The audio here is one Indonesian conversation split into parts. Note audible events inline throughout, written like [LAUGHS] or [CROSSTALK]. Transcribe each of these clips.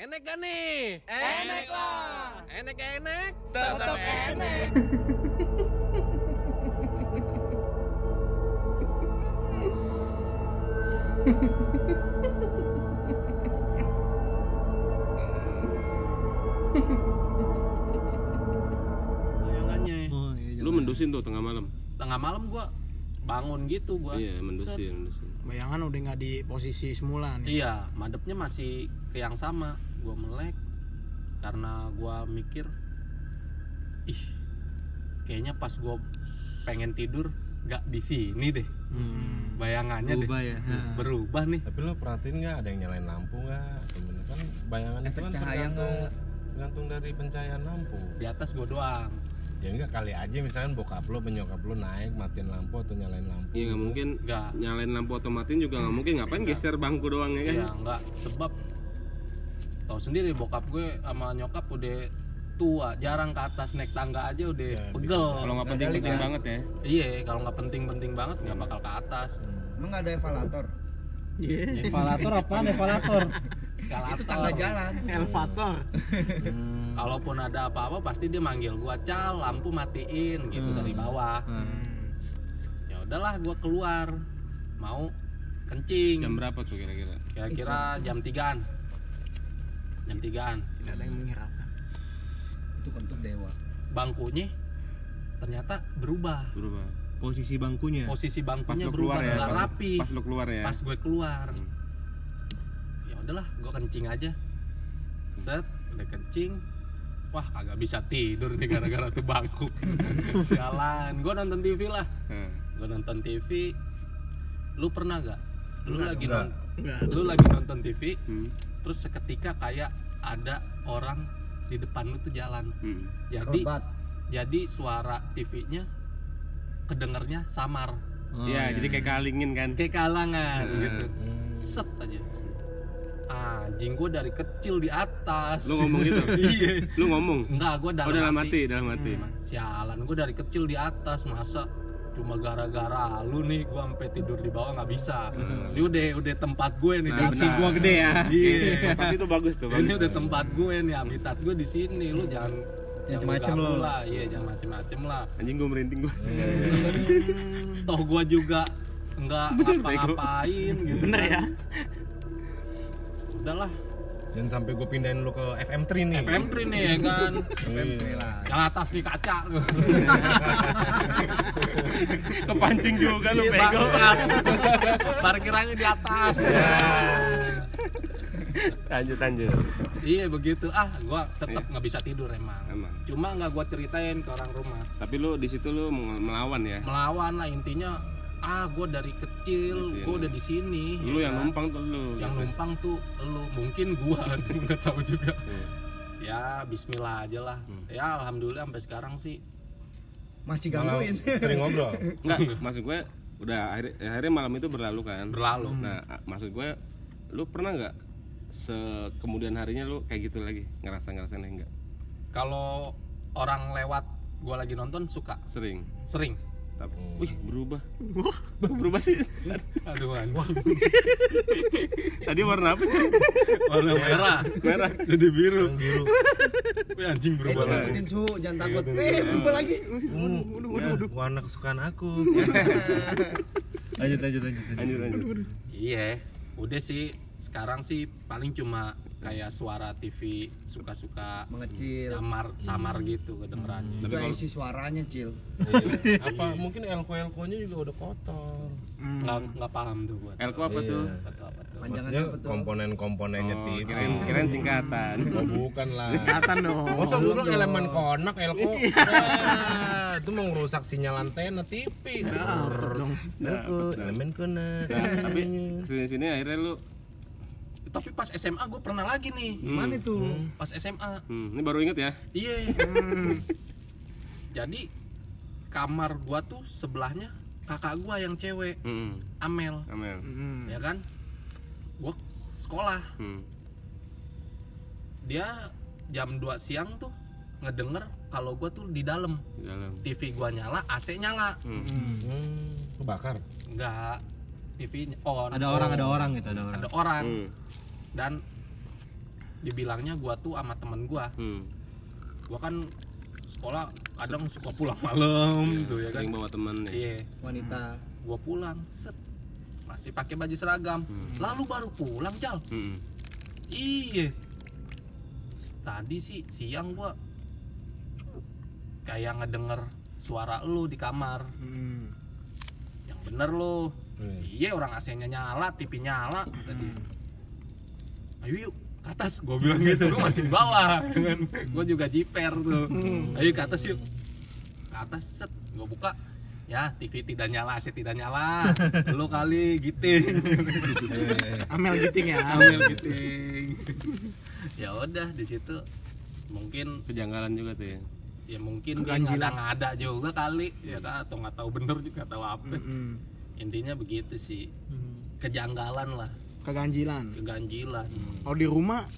Enek gak nih? Enek lah. Enek-enek? Tetap enek. Bayangannya. Oh, iya, Lu mendusin tuh tengah malam. tengah malam gua bangun gitu gua Iya, mendusin, mendusin. Bayangan udah nggak di posisi semula nih. iya madepnya masih ke yang sama gua melek karena gua mikir ih kayaknya pas gua pengen tidur nggak di sini deh Hmm. bayangannya Berubah deh ya. berubah nih Tapi lo perhatiin nggak ada yang nyalain lampu nggak? Temen kan bayangan itu kan cahaya tergantung tergantung dari pencahayaan lampu. di atas gua doang Ya enggak kali aja misalkan bokap lo, penyokap lo naik matiin lampu atau nyalain lampu. Iya, nggak mungkin nggak nyalain lampu otomatis juga nggak mungkin ngapain geser bangku doang ya kan? ya nggak sebab tahu sendiri bokap gue sama nyokap udah tua jarang ke atas naik tangga aja udah Ya, pegel Kalau nggak penting-penting Nggak- banget ya. iya kalau nggak penting-penting banget nggak bakal ke atas Emang nggak ada evaluator? Iya. Eskalator apaan eskalator? eskalator Tangga jalan. Elevator. Hmm. kalaupun ada apa-apa pasti dia manggil gua cal lampu matiin gitu dari bawah Hmm. ya udahlah gua keluar mau kencing Jam berapa tuh kira-kira? kira-kira jam tigaan jam tigaan Tidak ada yang menghiraukan. Itu kentut dewa. bangkunya ternyata berubah Berubah. Posisi bangkunya. posisi Pas bangkunya keluar berubah ya. nggak pas- rapi Pas lu keluar ya. pas gue keluar ya udahlah gue kencing aja set udah kencing wah kagak bisa tidur nih gara-gara tuh bangku [LAUGHS] sialan gue nonton TV lah Nah, gue nonton TV lu pernah gak lu lagi enggak. non- Enggak. lu lagi nonton TV hmm, terus seketika kayak ada orang di depan lu tuh jalan hmm. jadi Robat. jadi suara TV-nya kedengernya samar Oh, Iya, jadi kayak kalingin kan. kayak kalangan Hmm. gitu set aja anjing gue dari kecil di atas Lu ngomong gitu? [LAUGHS] iya Lu ngomong. enggak gue Oh, dalam, dalam hati, hati, dalam hati. sialan gue dari kecil di atas masa cuma gara-gara lu nih gue sampai tidur di bawah nggak bisa ini udah udah tempat gue nih Nah, atas. gua gede ya. iya Tapi itu bagus tuh, ini bagus. udah tempat gue nih habitat gue di sini lu jangan jangan Macem-macem ganggu lu. lah iya jangan macem-macem lah Anjing gua merinding gua. toh gue juga nggak ngapa-ngapain gitu Bener kan. ya. udahlah Dan sampai gue pindahin lo ke FM3 nih. FM3 nih ya kan Iya. yang atas nih kaca [LAUGHS] Kepancing juga lu Iya, bego. parkirannya di atas Lanjut, lanjut. iya begitu ah gua tetap nggak bisa tidur emang Emang. cuma nggak gua ceritain ke orang rumah Tapi lu di situ lu melawan ya. melawan lah intinya ah gua dari kecil gua udah di sini Lu ya yang kan. numpang tuh lu. yang gitu. numpang tuh lu mungkin gua [LAUGHS] nggak tahu juga Iya. ya Bismillah aja lah Hmm. ya alhamdulillah sampai sekarang sih Masih gangguin. [LAUGHS] sering ngobrol. [LAUGHS] Enggak, maksud gue udah akhirnya, akhirnya malam itu berlalu kan. berlalu Nah, a- maksud gue lu pernah nggak se kemudian harinya lu kayak gitu lagi ngerasa ngerasain enggak kalau orang lewat gua lagi nonton suka sering sering tapi Hmm. wih. berubah. [LAUGHS] Berubah sih. Aduh anjing. Tadi warna apa cuy? Warna merah. Merah. Jadi biru. Yang biru. Wih, anjing Eh, berubah lagi. takutin su, jangan takut. Eh, berubah lagi. Hmm, ya, warna kesukaan aku. [LAUGHS] Lanjut lanjut lanjut. lanjut. Lanjut iya udah sih sekarang sih paling cuma kayak suara TV suka-suka Mengecil. samar samar gitu kedengerannya Tapi Juga kalau- isi suaranya, Cil. Iya. [LAUGHS] Apa mungkin elko elkonya juga udah kotor. Hmm. nggak nggak paham tuh gua Elko apa tuh Iya. Tuh Panjangan Maksudnya apa tuh? komponen-komponennya oh, TV. kirain kirain singkatan [LAUGHS] Oh bukan lah. Kelihatan dong. Masa gue bilang elemen konak elko Ya, Itu mau ngerusak sinyal antena TV dong. Elko, elemen konak nah, tapi sini sini akhirnya lu tapi pas SMA gue pernah lagi nih. Gimana itu? pas SMA hmm, ini baru inget ya? Iya. [LAUGHS] Jadi kamar gua tuh sebelahnya kakak gua yang cewek hmm, Amel. Amin Hmm. ya kan? Gua sekolah. Hmm. dia jam 2 siang tuh ngedenger kalau gua tuh di dalam. Di dalam. TV gua nyala AC nyala. Hmm. Hmm, kebakar? Enggak TV on Ada orang ada orang gitu ada orang. ada orang. Hmm. Dan dibilangnya gua tuh sama temen gua Hmm. gua kan sekolah kadang suka pulang malam gitu ya kan Sering bawa teman ya. iya Wanita. gua pulang set masih pakai baju seragam Hmm. lalu baru pulang cal Hmm. iya tadi sih siang gua kayak ngedenger suara lu di kamar Hmm. yang bener lu Hmm. iya orang AC-nya nyala TV nyala tadi ayo yuk ke atas. Gue bilang gitu. Gue masih di bawah. Gue juga jiper tuh. Ayo ke atas yuk. Ke atas set. Gue buka. Ya TV tidak nyala AC tidak nyala. [LAUGHS] Lu kali giting. [LAUGHS] Amel giting ya. ambil giting. Ya udah di situ mungkin Kejanggalan juga tuh ya. ya mungkin dia nggak ada juga kali. Ya kan atau nggak tahu bener juga tahu apa. Mm-mm. intinya begitu sih. Kejanggalan lah Keganjilan. keganjilan Kalau di rumah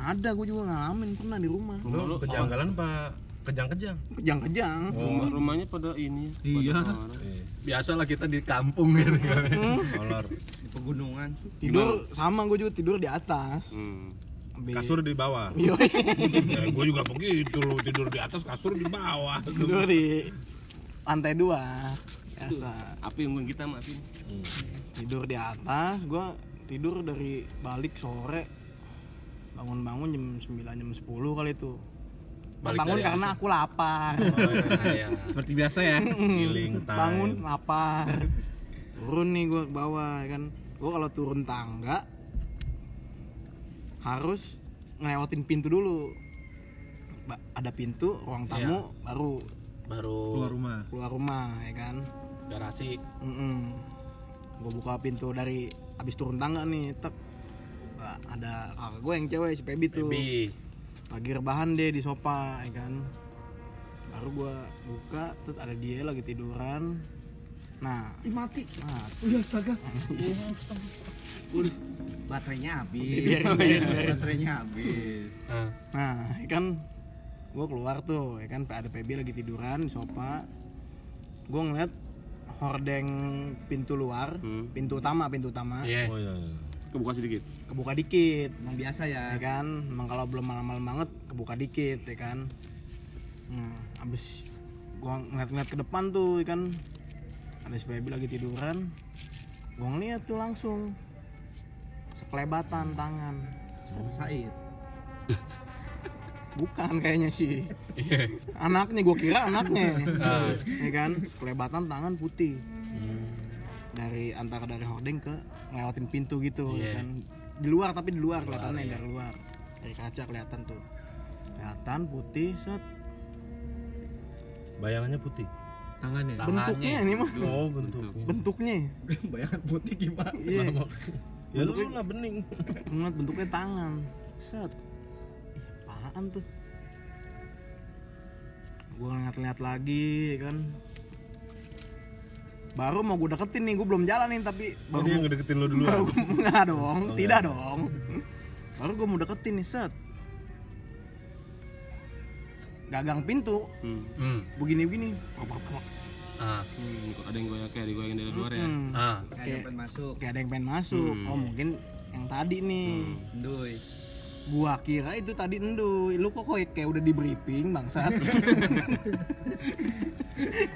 ada gue juga ngalamin pernah di rumah. Lu kejanggalan apa kejang-kejang? Kejang-kejang. Rumah rumahnya pada ini. Iya. Iya. biasalah kita di kampung gitu kan Kolor. Di pegunungan. Tidur sama gue juga tidur di atas. Hmm. Be- Kasur di bawah. Yoi. ya, gue juga begitu lu tidur di atas kasur di bawah. tidur di lantai dua Api yang kita mati. Hmm. tidur di atas gue tidur dari balik sore bangun-bangun jam 9 jam 10 kali itu Balik bangun karena AC. aku lapar Nah, ya. Seperti biasa ya. Healing time. bangun lapar turun nih gue ke bawah ya kan gue kalau turun tangga harus ngelewatin pintu dulu Ba- ada pintu ruang tamu baru baru Keluar rumah. keluar rumah ya kan garasi gue buka pintu dari abis turun tangga nih tek ada kakak gue yang cewek si Pebi tuh lagi rebahan deh di sofa ya kan baru gue buka terus ada dia lagi tiduran nah Ih, mati. nah Udah astaga. [LAUGHS] Udah. Baterainya habis. Biarin, biarin, biarin. Baterainya habis. Nah, nah ya kan gue keluar tuh ya kan ada Pebi lagi tiduran di sofa gue ngeliat hordeng pintu luar Hmm. pintu utama pintu utama iya Oh iya. iya. Kebuka sedikit. kebuka dikit Emang biasa ya ya. kan emang kalau belum malam-malam banget kebuka dikit ya kan nah abis gua ngeliat-ngeliat ke depan tuh ya kan ada si baby lagi tiduran gua ngeliat tuh langsung sekelebatan tangan Said. [LAUGHS] bukan kayaknya sih iya anaknya gua kira anaknya Ah. ya kan sekelebatan tangan putih Hmm. dari antara dari hordeng ke ngelewatin pintu gitu Iya. ya kan di luar tapi di luar kelihatannya iya. dari luar dari kaca kelihatan tuh kelihatan putih set Bayangannya putih. Tangannya. Tangannya. bentuknya ini mah Oh bentuknya. bentuknya [LAUGHS] Bayangan putih gimana? iya Ya lu lah bening. ngeliat bentuknya tangan set apaan tuh gua ngeliat-ngeliat lagi ya kan baru mau gue deketin nih gue belum jalan nih tapi Oh, baru yang ngedeketin lo baru duluan. gua- nggak dong Oh, tidak nggak. dong baru gue mau deketin nih set gagang pintu Hmm. Hmm. begini begini Ah. Hmm, kok ada yang goyang kayak digoyangin dari luar ya. Hmm, Ah. Kayak Kayak- depan masuk. kayak ada yang pengen masuk Hmm. oh mungkin yang tadi nih Nduy. Gua kira itu tadi enduy lu kok kayak, udah di briefing bangsat [LAUGHS]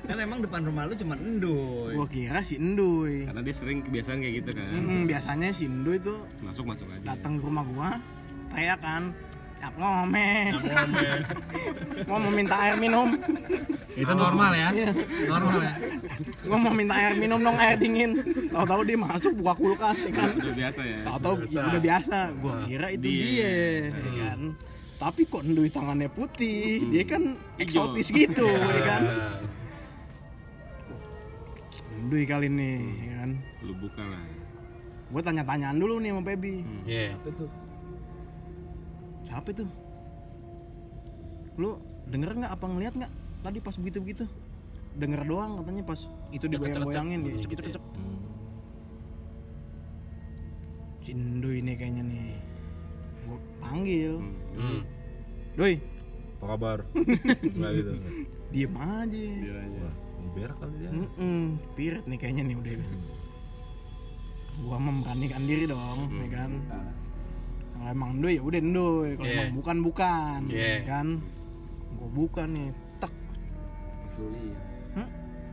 Kan emang depan rumah lu cuma nduy. gua kira si enduy Karena dia sering kebiasaan kayak gitu kan. Mm, biasanya si enduy tuh Masuk masuk aja. datang ke rumah gua teriak kan Cak ngome [LAUGHS] gua mau minta air minum Itu normal ya. Normal ya. gua mau minta air minum dong air dingin tahu-tahu dia masuk buka kulkas ya kan Udah biasa ya. tahu-tahu ya udah biasa gua kira itu Dia. dia, ya kan tapi kok enduy tangannya putih Hmm. dia kan Hijau. eksotis gitu ya kan enduy kali nih ya kan Lu buka lah. gue tanya-tanyaan dulu nih sama Pebi Hmm. Iya. Betul. Siapa itu lu denger nggak apa ngeliat nggak tadi pas begitu begitu denger doang katanya pas itu digoyang-goyangin dia bunyi cek gitu cek ya. cek Cindu ini kayaknya nih gue panggil Hmm. Hmm. doi Apa kabar? [LAUGHS] Enggak gitu. diem aja Dia aja. Berak kali dia. Mm-mm, pirit nih kayaknya nih udah gua memberanikan diri dong ya kan kalau emang endoy ya udah endoy kalau Iya. emang bukan bukan Iya. kan gua bukan nih tek Pas lu lihat. Hmm?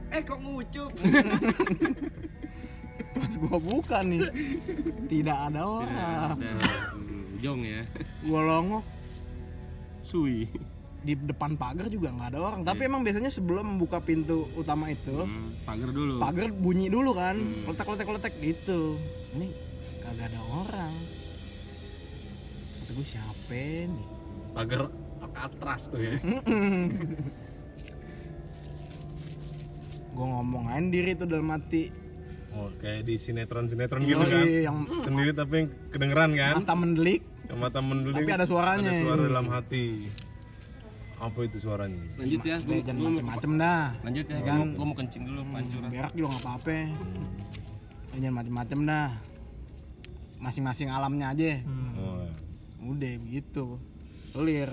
Eh kok ngucup? [LAUGHS] pas gua bukan nih tidak ada Tidak orang ada. Hmm, Jong ya. gua longok Sui. di depan pagar juga nggak ada orang tapi Iya. emang biasanya sebelum membuka pintu utama itu Hmm, pagar dulu. pagar bunyi dulu kan Hmm. letek letek letek gitu ini kagak ada orang kata gue siapa nih pagar Alcatraz tuh ya gue ngomong aja diri tuh dalam hati Oh, kayak di sinetron-sinetron gitu kan. Yang Sendiri tapi yang kedengeran kan. mata mendelik Yang mata mendelik. Tapi ada suaranya. Ada suara dalam hati. Apa itu suaranya? Lanjut ya. Gua, jangan macem-macem dah lanjut ya. Kan. Gua, gua mau kencing dulu pancuran. berak juga nggak apa-apa jangan macem-macem dah masing-masing alamnya aja Oh, udah begitu clear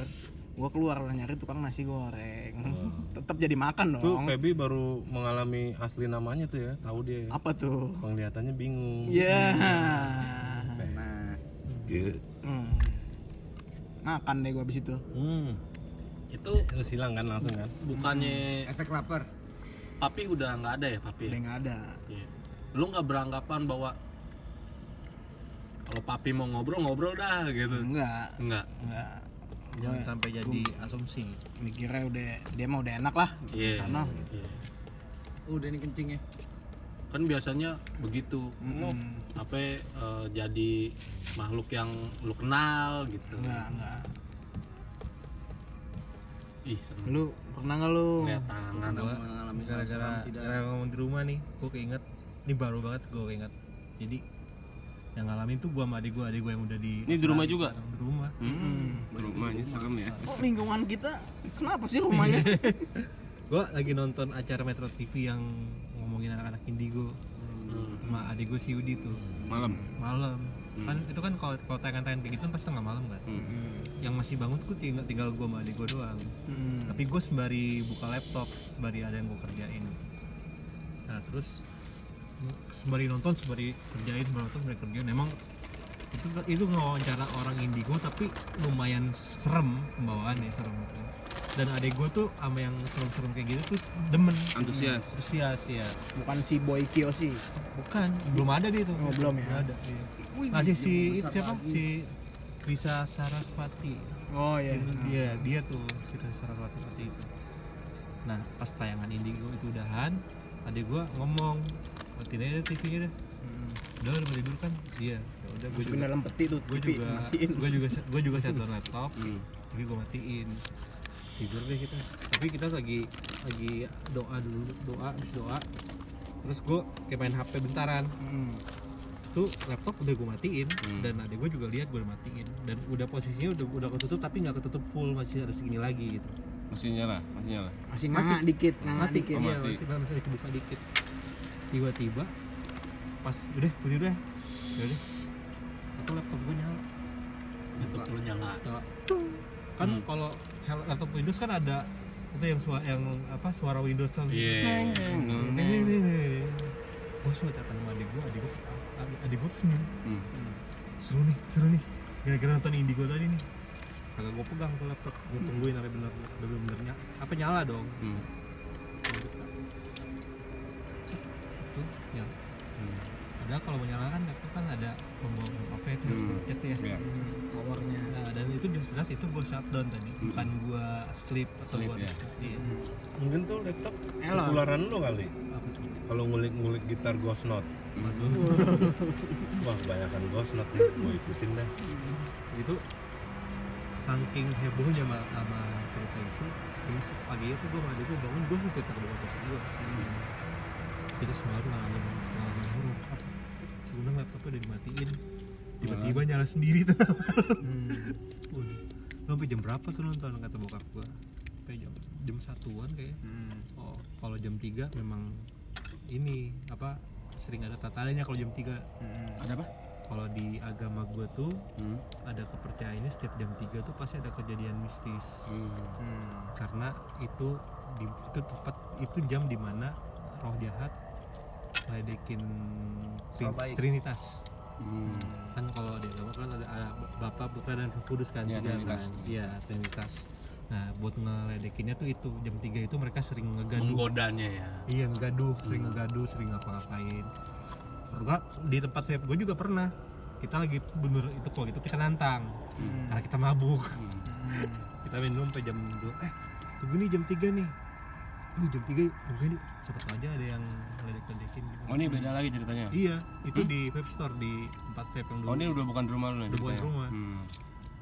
gue keluar lah nyari tukang nasi goreng [LAUGHS] tetap jadi makan Tuh dong Feby baru mengalami asli namanya tuh ya, tahu dia. apa tuh Penglihatannya bingung. ya Nah, Iya. hmm. makan deh gue abis itu Hmm. itu Itu silang kan langsung kan? bukannya efek lapar. papi udah nggak ada ya papi udah ya? nggak ada Iya. lu nggak beranggapan bahwa kalau papi mau ngobrol ngobrol dah gitu. Enggak. Enggak. Enggak. Jangan gue sampai jadi asumsi. mikirnya udah dia mah udah enak lah. Iya Sana. Iya. Udah nih kencingnya. kan biasanya begitu. Mm-mm. apa eh, jadi makhluk yang lu kenal gitu. Enggak enggak. Ih serem. Lu pernah nggak lu? Lihat tangan Gua. gara-gara seram tidak. gara ngomong di rumah nih gue keinget. Ini baru banget gue keinget. Jadi yang ngalamin tuh gue sama adik gue adik gue yang udah di Ini di rumah juga? di rumah Hmm. Rumahnya serem ya. kok lingkungan kita kenapa sih rumahnya [LAUGHS] gue lagi nonton acara Metro TV yang ngomongin anak-anak indigo Hmm. sama adik gue si Yudi tuh Malam. malam kan itu kan kalau kalau tayangan-tayangan kayak gitu kan pasti tengah malam kan Hmm. yang masih bangun tuh tinggal tinggal gue sama adik gue doang Hmm. tapi gue sembari buka laptop sembari ada yang gue kerjain nah terus sembari nonton sembari kerjain sembari nonton sembari kerjain. Emang itu itu ngewawancara orang indigo tapi lumayan serem pembawaannya serem. Gitu. dan adik gue tuh sama yang serem-serem kayak gitu tuh demen. Antusias. antusias ya bukan si boy Kiyoshi bukan belum ada dia tuh. Oh, belum ya? ada iya. masih si itu siapa? si Risa Sarasvati. Oh iya. Dia dia tuh si Risa Sarasvati seperti itu. Nah pas tayangan Indigo itu udahan adik gua ngomong matiin aja TV-nya deh. Hmm. udah udah tidur kan? Iya ya udah gue juga dalam peti tuh gue juga matiin gue juga gue juga shutdown laptop Hmm. tapi gue matiin. Tidur deh kita. Tapi kita lagi lagi doa dulu doa habis doa. Terus gue kayak main HP bentaran. Hmm. tuh laptop udah gue matiin Hmm. dan adik gue juga lihat gue udah matiin. Dan udah posisinya udah udah ketutup tapi nggak ketutup full masih ada segini lagi gitu. Masih nyala, masih nyala. masih nganga dikit nganga mati. dikit. Oh, iya mati. masih masih ada kebuka dikit tiba-tiba pas udah gue tidur ya udah. Itu laptop gue nyala. Laptop lu nyala. Kan Hmm. kalau laptop Windows kan ada itu yang suara yang apa suara Windows kan iya gue sulit apa nama adik gue adik gue adik, gue tuh senyum. Hmm. seru nih seru nih. Gara-gara nonton Indigo tadi nih. Kagak gue pegang tuh laptop. Gue tungguin sampai bener udah bener nyala apa nyala dong. Hmm. Itu ya Hmm. padahal kalau mau nyala kan laptop kan ada tombol apa itu harus Hmm. pencet ya Ya. Hmm, powernya nah dan itu jelas-jelas itu gue shutdown tadi Hmm. bukan gue sleep atau Sleep, gue ya. iya. Mungkin tuh laptop ketularan lo kali. Kalau ngulik-ngulik gitar Ghost Note. Hmm. [LAUGHS] Wah, kebanyakan Ghost Note nih. Gue ikutin deh. itu saking hebohnya sama, sama cerita itu besok pagi itu gue sama adik gue bangun gue cerita ke bokap gue kita semua tuh ngalamin ngalamin horor apa sebenarnya laptopnya udah dimatiin tiba-tiba nyala sendiri tuh Hmm. Waduh, sampai jam berapa tuh nonton kata bokap gue sampai jam jam satuan kayak Hmm. oh kalau jam 3 memang ini apa sering ada tatanya kalau jam 3 Hmm. Ada apa? kalau di agama gue tuh Hmm. ada kepercayaannya setiap jam 3 tuh pasti ada kejadian mistis Hmm. Hmm. karena itu di, itu tepat itu jam di mana roh jahat ledekin Soal baik. trinitas. Hmm. kan kalau di agama kan ada, ada Bapak Putra dan Roh Kudus kan Iya, tiga Trinitas. kan iya Trinitas. Nah buat ngeledekinnya tuh itu jam 3 itu mereka sering ngegaduh. Menggodanya ya. iya ngegaduh sering ngegaduh sering ngapa-ngapain. Gua di tempat vape gue juga pernah. Kita lagi bener itu kalau gitu kita nantang karena kita mabuk. [LAUGHS] Kita minum sampai jam 2 eh tunggu nih jam 3 nih. Aduh jam 3 tunggu nih. Siapa aja ada yang ngeledek-ledekin gitu Oh ini beda lagi ceritanya. iya itu di vape store di tempat vape yang dulu Oh ini udah bukan di rumah lu nih. Udah bukan ceritanya? rumah. Hmm.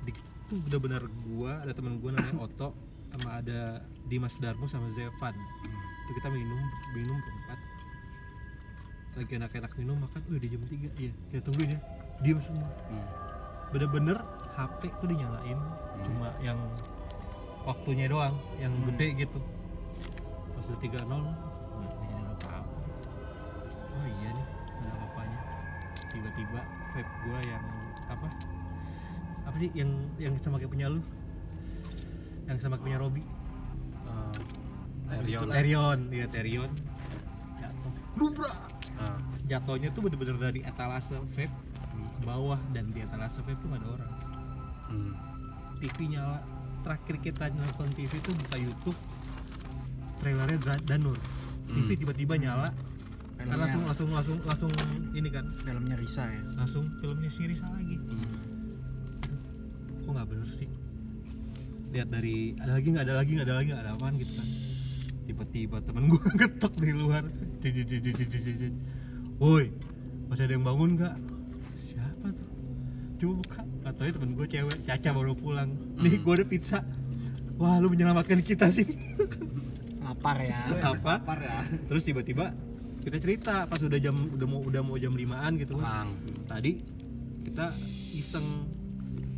di itu udah benar gua ada teman gua namanya [COUGHS] Oto sama ada Dimas Darmo sama Zevan itu kita minum minum berempat lagi enak-enak minum makan udah di jam 3 iya kita tungguin ya diem semua Hmm. bener-bener HP tuh dinyalain cuma yang waktunya doang yang gede gitu pas udah 3 oh iya nih ada apa-apanya. Tiba-tiba vape gua yang apa? Apa sih yang yang sama kayak punya lu? Yang sama kayak punya Robi? Eh, Terion. Terion iya Terion jatuh. Lubra Ah. jatuhnya tuh bener-bener dari etalase vape ke bawah dan di etalase vape tuh gak ada orang. Hmm. TV nyala. Terakhir kita nonton TV tuh buka YouTube trailernya Danur. TV tiba-tiba nyala. kan Filmnya. langsung langsung langsung langsung ini kan. Filmnya Risa ya? Langsung filmnya si Risa lagi. Kok nggak bener sih? Lihat dari ada lagi nggak ada lagi nggak ada lagi nggak ada apaan gitu kan. Tiba-tiba temen gue [LAUGHS] ngetok di luar. Woi masih ada yang bangun nggak? Siapa tuh? Coba buka katanya temen gue cewek Caca baru pulang. Nih gue ada pizza. Wah lu menyelamatkan kita sih. Lapar ya. Apa Lapar ya. terus tiba-tiba kita cerita pas udah jam udah mau udah mau jam limaan gitu kan. Tadi kita iseng.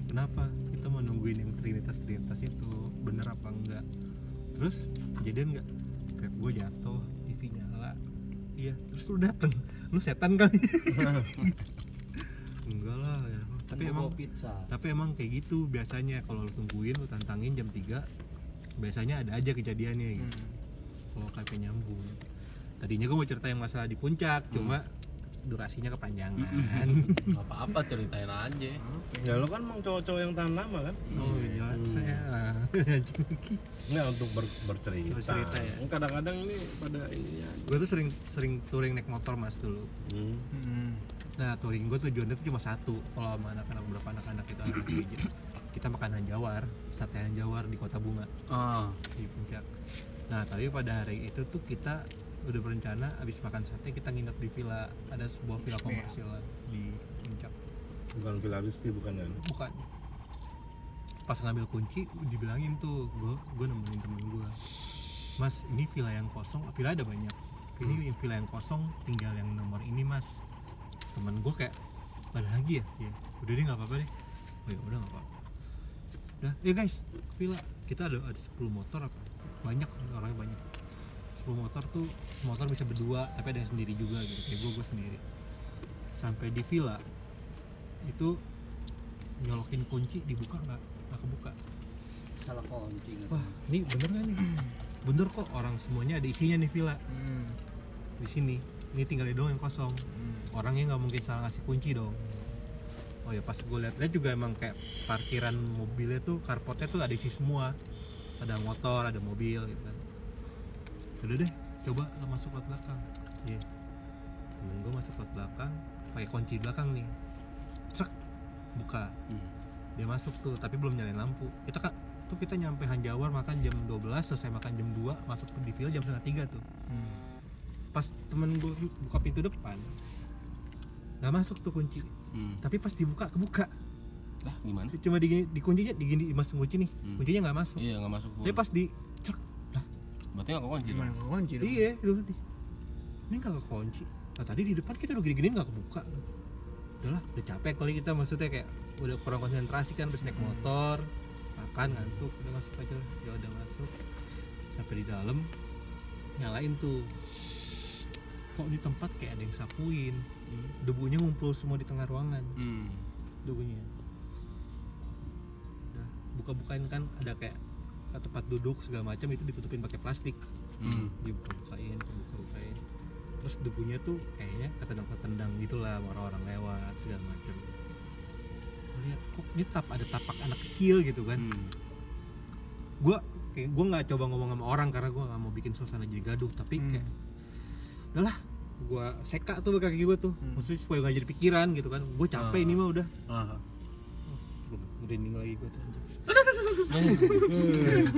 Kenapa? Kita mau nungguin yang trinitas trinitas itu bener apa enggak? Terus kejadian enggak? Vape gue jatuh TV nyala. Iya terus lu dateng. Lu setan kali. [LAUGHS] Enggak lah ya. tapi Kan emang pizza. tapi emang kayak gitu biasanya. Kalau lu tungguin lu tantangin jam 3 biasanya ada aja kejadiannya. Gitu kalau KP nyambung tadinya gue mau cerita yang masalah di puncak cuma durasinya kepanjangan [LAUGHS] Gak apa-apa ceritain aja. Ya lo kan emang cowok-cowok yang tahan lama kan? oh iya saya [LAUGHS] Nggak untuk ber- bercerita. Bercerita ya. Kadang-kadang ini pada ini ya. gue tuh sering sering touring naik motor mas dulu Hmm. Hmm. nah touring gue tujuannya tuh cuma satu kalau sama anak-anak beberapa anak-anak kita anak [COUGHS] kita makan hanjawar sate hanjawar di kota bunga Ah. di puncak nah tapi pada hari itu tuh kita udah berencana abis makan sate kita nginep di villa ada sebuah villa komersil lah di puncak. Bukan Villa Rizky bukan kan? bukan. Pas ngambil kunci dibilangin tuh gue gue nemenin temen gue mas ini villa yang kosong villa ada banyak. Ini villa yang kosong tinggal yang nomor ini mas. Temen gue kayak ada lagi ya? Iya. Udah deh nggak apa-apa deh. Oh ya udah nggak apa-apa. Udah ya guys villa. Kita ada ada 10 motor apa? Banyak orangnya banyak 10 motor tuh motor bisa berdua tapi ada yang sendiri juga gitu. Kayak gue gue sendiri. Sampai di villa itu nyolokin kunci dibuka nggak? Nggak kebuka. Salah kunci nggak wah ini bener nggak nih? Bener kok orang semuanya ada isinya nih villa. Hmm. di sini ini tinggal doang yang kosong. Orangnya nggak mungkin salah ngasih kunci dong. Oh ya pas gue lihat-lihat juga emang kayak parkiran mobilnya tuh carportnya tuh ada isi semua. Ada motor ada mobil gitu kan udah deh coba masuk ke belakang. Iya. Temen gue masuk ke belakang pakai kunci belakang nih. Cek buka. Dia masuk tuh tapi belum nyalain lampu. Kita kan tuh kita nyampe Hanjawar makan jam 12 selesai makan jam 2 masuk ke di villa jam setengah tiga tuh. Pas temen gue buka pintu depan nggak masuk tuh kunci. Hmm. tapi pas dibuka kebuka. Lah gimana? cuma di dikuncinya digini masuk kunci nih. Hmm. kuncinya nggak masuk. Iya nggak masuk. tapi pas di Berarti nggak kekunci dong. Gimana kok kunci dong? iya itu ini nggak kekunci. Nah tadi di depan kita udah gini-gini nggak kebuka. Udahlah udah capek kali kita maksudnya kayak udah kurang konsentrasi kan terus naik motor makan ngantuk udah masuk aja lah. ya udah masuk. Sampai di dalam nyalain tuh. Kok di tempat kayak ada yang sapuin? Debunya ngumpul semua di tengah ruangan. Hmm. debunya. Udah buka-bukain kan ada kayak tempat duduk segala macam itu ditutupin pakai plastik Hmm. dibuka-bukain dibuka-bukain terus debunya tuh kayaknya ketendang-ketendang gitulah orang-orang lewat segala macam Gua lihat kok ini tap ada tapak anak kecil gitu kan Hmm. gua kayak gua nggak coba ngomong sama orang karena gua nggak mau bikin suasana jadi gaduh tapi Hmm. kayak udahlah gua seka tuh kaki gua tuh Hmm. maksudnya supaya gak jadi pikiran gitu kan gue capek Ah. ini mah udah Ah. Gua merinding lagi gue tuh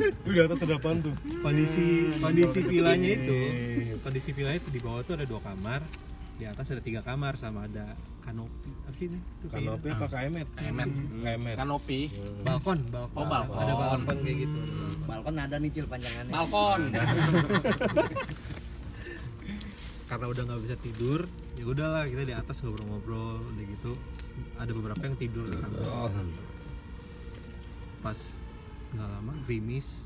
Itu di atas ada apaan tuh? kondisi kondisi villanya itu. Kondisi villanya itu di bawah tuh ada dua kamar. Di atas ada tiga kamar sama ada kanopi. Apa sih ini? Kanopi apa? KMet? KMet. KMet. kanopi. Balkon balkon. Oh, balkon. ada balkon kayak gitu. Balkon ada nih cil panjangannya. Balkon. [LAUGHS] [LAUGHS] karena udah nggak bisa tidur ya udahlah kita di atas ngobrol-ngobrol udah gitu. Ada beberapa yang tidur di sana. Oh, pas nggak lama gerimis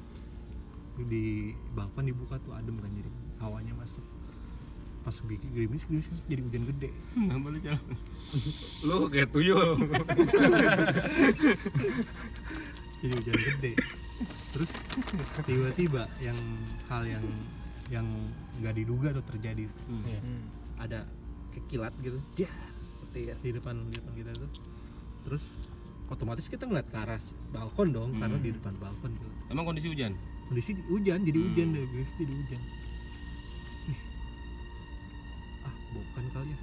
di balkon dibuka tuh adem kan jadi hawanya masuk. Pas bikin gerimis gerimis jadi hujan gede. Nambah lu jalan. Lu kayak tuyul. [LAUGHS] jadi hujan gede. Terus tiba-tiba yang hal yang yang nggak diduga tuh terjadi. Hmm. ada kekilat gitu. Dia petir di depan di depan kita tuh. Terus otomatis kita ngeliat ke arah balkon dong Hmm. karena di depan balkon tuh Emang kondisi hujan? kondisi hujan jadi Hmm. hujan deh guys jadi hujan ah bukan kali ya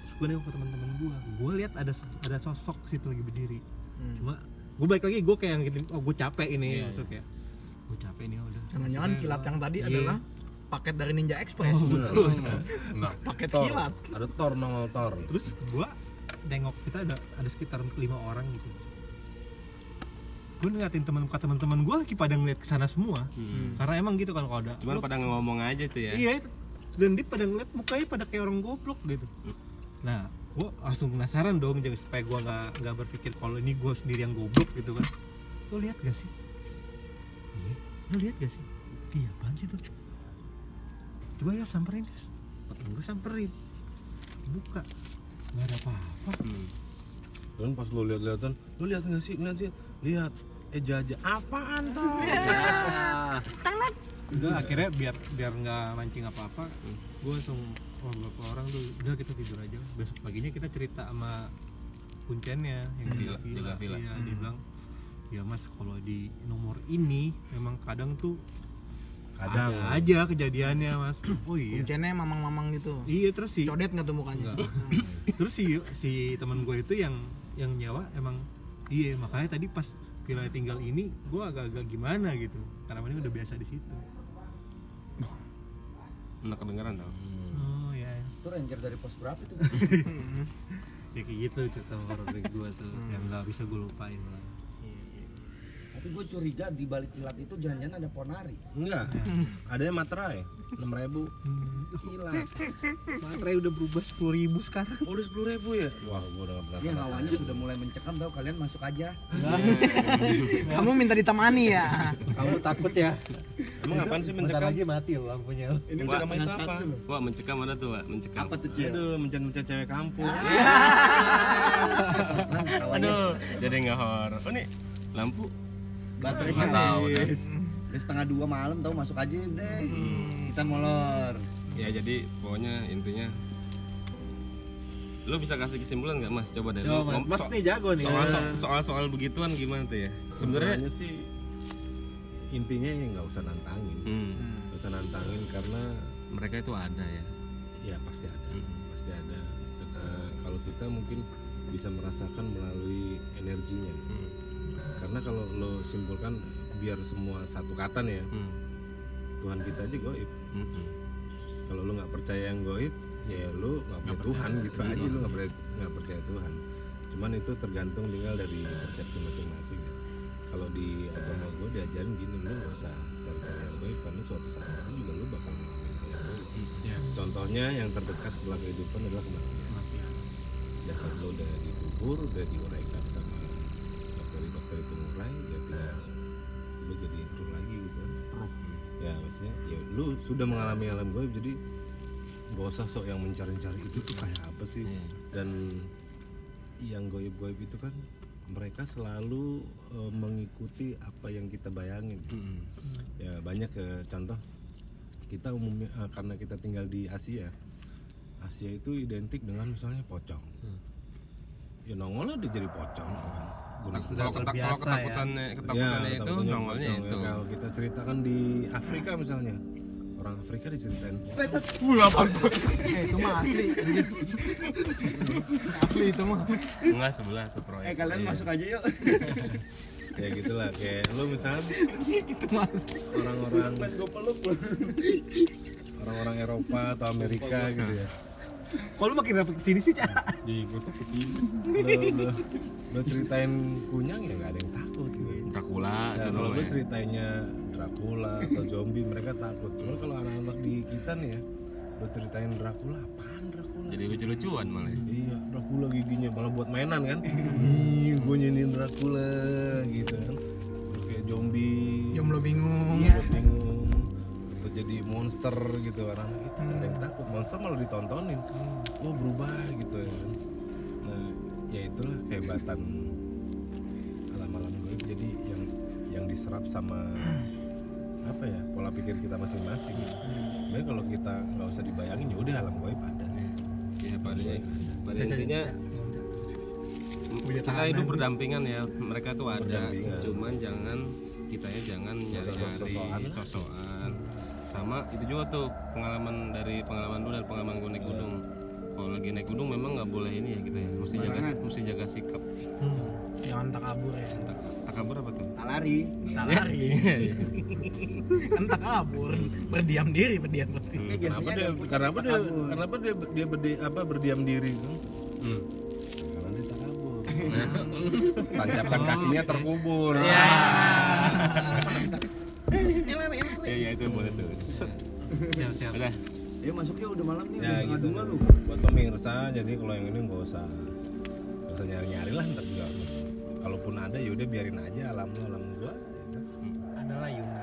terus gue nengok ke teman-teman gue gue lihat ada ada sosok situ lagi berdiri Hmm. cuma gue balik lagi gue kayak yang gini oh gue capek ini Iya, maksud kayak gue capek nih udah jangan-jangan kilat yang tadi iya. adalah paket dari Ninja Express Oh, betul. Nah, paket Thor. kilat Ada Thor nongol Thor. terus gue nengok kita ada ada sekitar lima orang gitu. Gue ngeliatin teman kata teman-teman gue lagi pada ngeliat ke sana semua. Hmm. karena emang gitu kan kalau ada Cuman pada ngomong aja tuh ya. iya dan dia pada ngeliat mukanya pada kayak orang goblok gitu. Nah gue langsung penasaran dong jangan supaya gue nggak nggak berpikir kalau ini gue sendiri yang goblok gitu kan. Lo lihat gak sih? Iya lo lihat gak sih? Iya apaan sih tuh? Coba ya samperin guys. Gue samperin. Buka nggak ada apa-apa Hmm. Dan pas lu lihat-lihatan, lu lihat nggak sih? Lihat sih, lihat. Eh jaja apaan tuh? [LAUGHS] udah akhirnya biar biar nggak mancing apa-apa gue langsung sama beberapa orang tuh udah kita tidur aja besok paginya kita cerita sama kuncennya yang di Villa, jaga villa. Iya, dia bilang ya mas kalau di nomor ini memang kadang tuh Kadang. ada aja kejadiannya mas. [CLEARS THROAT] Oh iya. Kuncennya mamang-mamang gitu. Iya terus sih codet nggak tuh mukanya? [CLEARS THROAT] Terus si si teman gue itu yang yang nyawa emang iya makanya tadi pas villa tinggal ini gue agak-agak gimana gitu. Karena ini udah biasa di situ. Enak kedengeran tau. oh ya Itu ranger dari pos berapa itu? [LAUGHS] ya kayak gitu cerita horor dari gue tuh yang nggak bisa gue lupain lah Tapi gue curiga di balik kilat itu jangan-jangan ada ponari. Enggak. Ada yang materai. 6000 ribu. Gila. materai udah berubah sepuluh ribu sekarang Oh, udah sepuluh ribu ya? Wah, gua udah nggak. Dia hawanya sudah mulai mencekam tau kalian masuk aja. [LAUGHS] kamu minta ditemani ya Kamu takut ya? Emang apaan sih mencekam? mati lampunya Ini Wah, mencekam itu apa? Wah mencekam ada tuh, Wak. Mencekam. Apa tuh? Aduh, mencet-mencet cewek kampung. Aduh, jadi nggak horor. Oh nih, lampu. Baterai Nggak tahu, dah. Udah setengah dua malam tau masuk aja deh. Kita molor. Ya jadi pokoknya intinya lo bisa kasih kesimpulan nggak mas coba deh Lu ngom- mas so- nih jago nih soal soal soal soal begituan gimana tuh ya sebenarnya sih intinya ya nggak usah nantangin. hmm, Nggak usah nantangin karena mereka itu ada ya ya pasti ada. Hmm. Pasti ada. Eh, kalau kita mungkin bisa merasakan melalui energinya. Hmm, Karena kalau lo simpulkan biar semua satu kata nih ya, hmm, Tuhan kita aja goib. hmm, hmm. Kalau lo nggak percaya yang goib, ya lo nggak Nggak Tuhan percaya. gitu aja lo nggak percaya nggak percaya Tuhan. Cuman itu tergantung tinggal dari persepsi masing-masing. ya. Kalau di agama gue diajarin gini lo nggak usah cari-cari yang goib karena suatu saat nanti juga lo bakal ngalamin hal yang goib. Ya, Contohnya yang terdekat setelah kehidupan adalah kematian. kematian. Jasad lo udah dikubur, udah diuraikan itu ngurai, ya tinggal lo jadi ruh lagi gitu. Ya maksudnya, ya lu sudah mengalami alam goib jadi gak usah sok yang mencari-cari itu tuh kayak apa sih. Iya. dan yang goib-goib itu kan mereka selalu eh, mengikuti apa yang kita bayangin. Hmm, ya banyak ke contoh kita umumnya eh, karena kita tinggal di Asia Asia itu identik dengan misalnya pocong. Ya nongolnya udah jadi pocong kan Gunung Kalau Udah ketak- kalau terbiasa ya. ketakutannya ketakutannya itu nongolnya itu. Ya, kalau kita ceritakan di Afrika misalnya orang Afrika diceritain eh itu mah asli asli itu mah Enggak sebelah tuh Eh proyek. kalian masuk aja yuk. [LAUGHS] ya gitulah kayak lu misalnya orang-orang Gue peluk lu. orang-orang Eropa atau Amerika gitu ya kok lu makin dapet ke sini sih cak Di gue tuh lo ceritain kunyang ya nggak ada yang takut gitu Dracula Ya, kalau lu namanya. ceritainnya Dracula atau zombie mereka takut. Cuma kalau anak-anak di kita nih ya, lu ceritain Dracula apaan Dracula? Jadi lucu-lucuan malah. Iya, Dracula giginya malah buat mainan kan. Ih, gue nyanyiin Dracula gitu kan. Terus kayak zombie. jomblo bingung Terus bingung. Jadi monster gitu orang itu ada yang takut. Monster malah ditontonin. Oh berubah gitu ya. Nah, ya itulah kehebatan alam-alam gue. Jadi yang yang diserap sama apa ya pola pikir kita masing-masing. Sebenarnya kalau kita nggak usah dibayangin ya udah alam gue pada. Iya pada pada intinya kita hidup berdampingan ya mereka tuh ada cuman jangan kitanya jangan nyari-nyari sosokan sosokan sama itu juga tuh pengalaman dari pengalaman lu dan pengalaman gue naik gunung. Kalau lagi naik gunung memang nggak boleh ini ya gitu ya mesti jaga mesti jaga sikap. Hmm, jangan takabur ya. Tak- takabur apa tuh? Tak lari. tak lari. [LAUGHS] Kan takabur berdiam diri berdiam diri Eh, Kenapa dia kenapa dia kenapa dia dia berdi, apa berdiam diri hmm. Karena dia takabur. [LAUGHS] tancapkan kakinya terkubur. Ya iya [LAUGHS] itu boleh tuh siap siap. Udah. Ya masuknya udah malam nih ya, gitu. lu. Buat pemirsa jadi kalau yang ini nggak usah. Nggak usah nyari nyari lah ntar juga. Kalaupun ada ya udah biarin aja. Alam lu alam gua ya. Kan? adalah Yuna.